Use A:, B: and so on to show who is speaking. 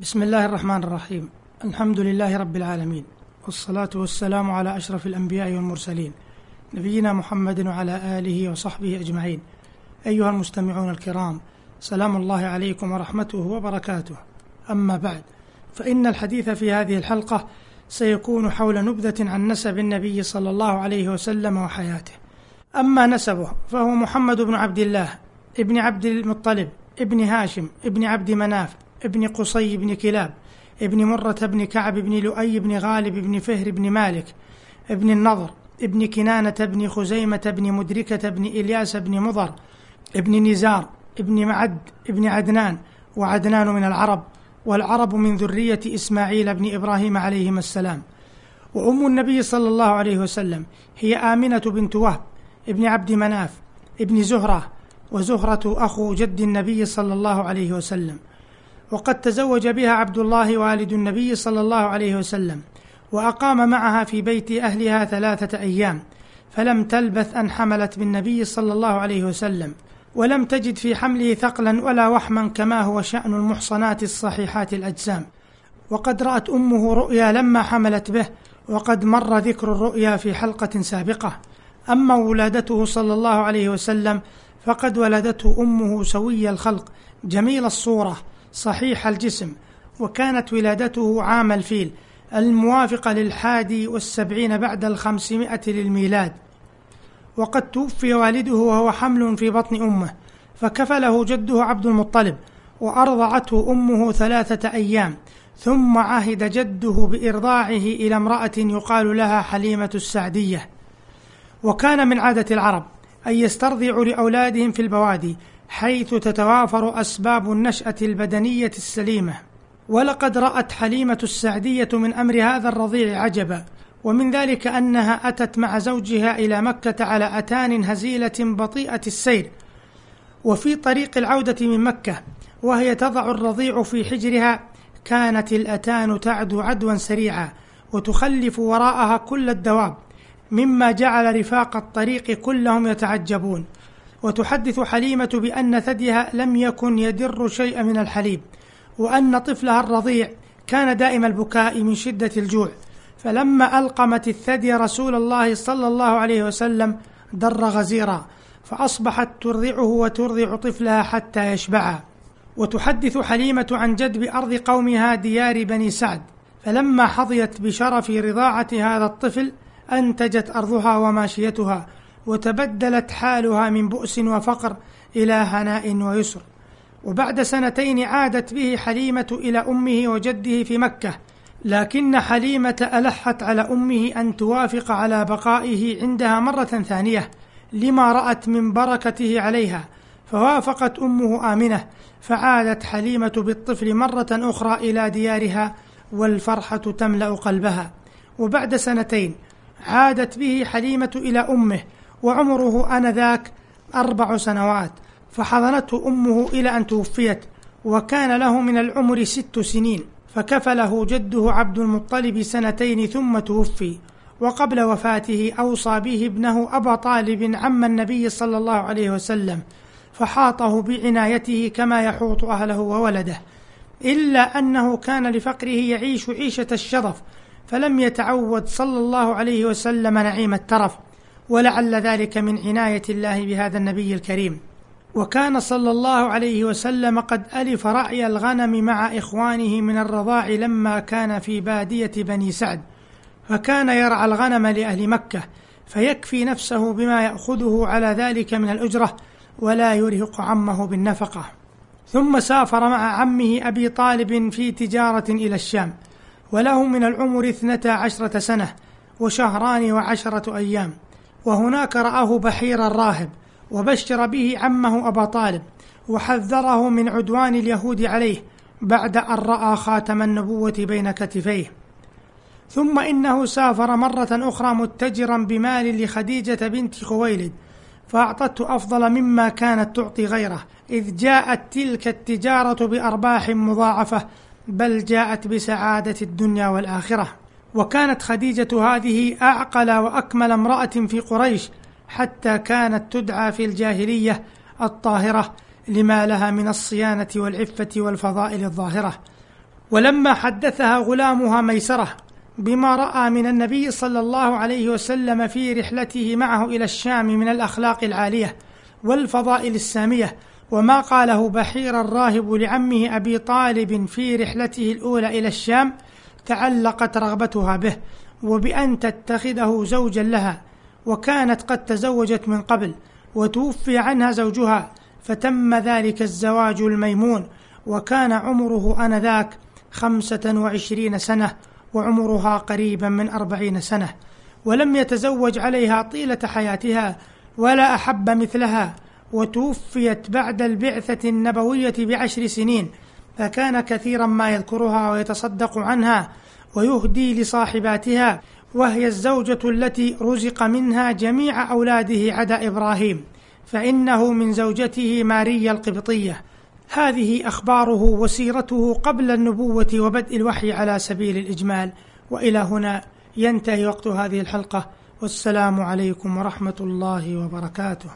A: بسم الله الرحمن الرحيم الحمد لله رب العالمين والصلاة والسلام على أشرف الأنبياء والمرسلين نبينا محمد وعلى آله وصحبه أجمعين أيها المستمعون الكرام سلام الله عليكم ورحمته وبركاته أما بعد فإن الحديث في هذه الحلقة سيكون حول نبذة عن نسب النبي صلى الله عليه وسلم وحياته أما نسبه فهو محمد بن عبد الله ابن عبد المطلب ابن هاشم ابن عبد مناف ابن قصي بن كلاب ابن مرة بن كعب بن لؤي بن غالب بن فهر بن مالك ابن النضر ابن كنانة بن خزيمة بن مدركة بن إلياس بن مضر ابن نزار ابن معد ابن عدنان وعدنان من العرب والعرب من ذرية إسماعيل بن إبراهيم عليهما السلام. وأم النبي صلى الله عليه وسلم هي آمنة بنت وهب ابن عبد مناف ابن زهرة وزهرة أخو جد النبي صلى الله عليه وسلم. وقد تزوج بها عبد الله والد النبي صلى الله عليه وسلم وأقام معها في بيت أهلها ثلاثة أيام فلم تلبث أن حملت بالنبي صلى الله عليه وسلم ولم تجد في حمله ثقلا ولا وحما كما هو شأن المحصنات الصحيحات الأجسام. وقد رأت أمه رؤيا لما حملت به وقد مر ذكر الرؤيا في حلقة سابقة. أما ولادته صلى الله عليه وسلم فقد ولدته أمه سوي الخلق جميل الصورة صحيح الجسم وكانت ولادته عام الفيل الموافقة للحادي والسبعين بعد الخمسمائة للميلاد. وقد توفي والده وهو حمل في بطن أمه فكفله جده عبد المطلب وأرضعته أمه ثلاثة أيام ثم عهد جده بإرضاعه إلى امرأة يقال لها حليمة السعدية. وكان من عادة العرب أن يسترضعوا لأولادهم في البوادي حيث تتوافر أسباب النشأة البدنية السليمة. ولقد رأت حليمة السعدية من أمر هذا الرضيع عجبا ومن ذلك أنها أتت مع زوجها إلى مكة على أتان هزيلة بطيئة السير وفي طريق العودة من مكة وهي تضع الرضيع في حجرها. كانت الأتان تعدو عدوا سريعا وتخلف وراءها كل الدواب مما جعل رفاق الطريق كلهم يتعجبون. وتحدث حليمة بأن ثديها لم يكن يدر شيء من الحليب وأن طفلها الرضيع كان دائم البكاء من شدة الجوع. فلما ألقمت الثدي رسول الله صلى الله عليه وسلم در غزيرا فأصبحت ترضعه وترضع طفلها حتى يشبعا وتحدث حليمة عن جدب أرض قومها ديار بني سعد. فلما حظيت بشرف رضاعة هذا الطفل أنتجت أرضها وماشيتها. وتبدلت حالها من بؤس وفقر إلى هناء ويسر. وبعد سنتين عادت به حليمة إلى أمه وجده في مكة لكن حليمة ألحت على أمه أن توافق على بقائه عندها مرة ثانية لما رأت من بركته عليها فوافقت أمه آمنة فعادت حليمة بالطفل مرة أخرى إلى ديارها والفرحة تملأ قلبها. وبعد سنتين عادت به حليمة إلى أمه وعمره آنذاك أربع سنوات فحضنته أمه إلى أن توفيت وكان له من العمر ست سنين فكفله جده عبد المطلب سنتين ثم توفي وقبل وفاته أوصى به ابنه أبا طالب عم النبي صلى الله عليه وسلم فحاطه بعنايته كما يحوط أهله وولده إلا أنه كان لفقره يعيش عيشة الشرف فلم يتعود صلى الله عليه وسلم نعيم الترف. ولعل ذلك من عناية الله بهذا النبي الكريم. وكان صلى الله عليه وسلم قد ألف رعي الغنم مع إخوانه من الرضاع لما كان في بادية بني سعد. فكان يرعى الغنم لأهل مكة فيكفي نفسه بما يأخذه على ذلك من الأجرة ولا يرهق عمه بالنفقة. ثم سافر مع عمه أبي طالب في تجارة إلى الشام وله من العمر اثنتا عشرة سنة وشهران وعشرة أيام. وهناك رآه بحير الراهب وبشر به عمه أبا طالب وحذره من عدوان اليهود عليه بعد أن رأى خاتم النبوة بين كتفيه. ثم إنه سافر مرة أخرى متجرا بمال لخديجة بنت خويلد فأعطته أفضل مما كانت تعطي غيره إذ جاءت تلك التجارة بأرباح مضاعفة بل جاءت بسعادة الدنيا والآخرة. وكانت خديجة هذه أعقل وأكمل امرأة في قريش حتى كانت تدعى في الجاهلية الطاهرة لما لها من الصيانة والعفة والفضائل الظاهرة. ولما حدثها غلامها ميسرة بما رأى من النبي صلى الله عليه وسلم في رحلته معه إلى الشام من الأخلاق العالية والفضائل السامية وما قاله بحير الراهب لعمه أبي طالب في رحلته الأولى إلى الشام تعلقت رغبتها به وبأن تتخذه زوجا لها وكانت قد تزوجت من قبل وتوفي عنها زوجها فتم ذلك الزواج الميمون وكان عمره آنذاك خمسة وعشرين سنة وعمرها قريبا من أربعين سنة. ولم يتزوج عليها طيلة حياتها ولا أحب مثلها وتوفيت بعد البعثة النبوية بعشر سنين فكان كثيرا ما يذكرها ويتصدق عنها ويهدي لصاحباتها وهي الزوجة التي رزق منها جميع أولاده عدا إبراهيم فإنه من زوجته ماريا القبطية. هذه أخباره وسيرته قبل النبوة وبدء الوحي على سبيل الإجمال. وإلى هنا ينتهي وقت هذه الحلقة. والسلام عليكم ورحمة الله وبركاته.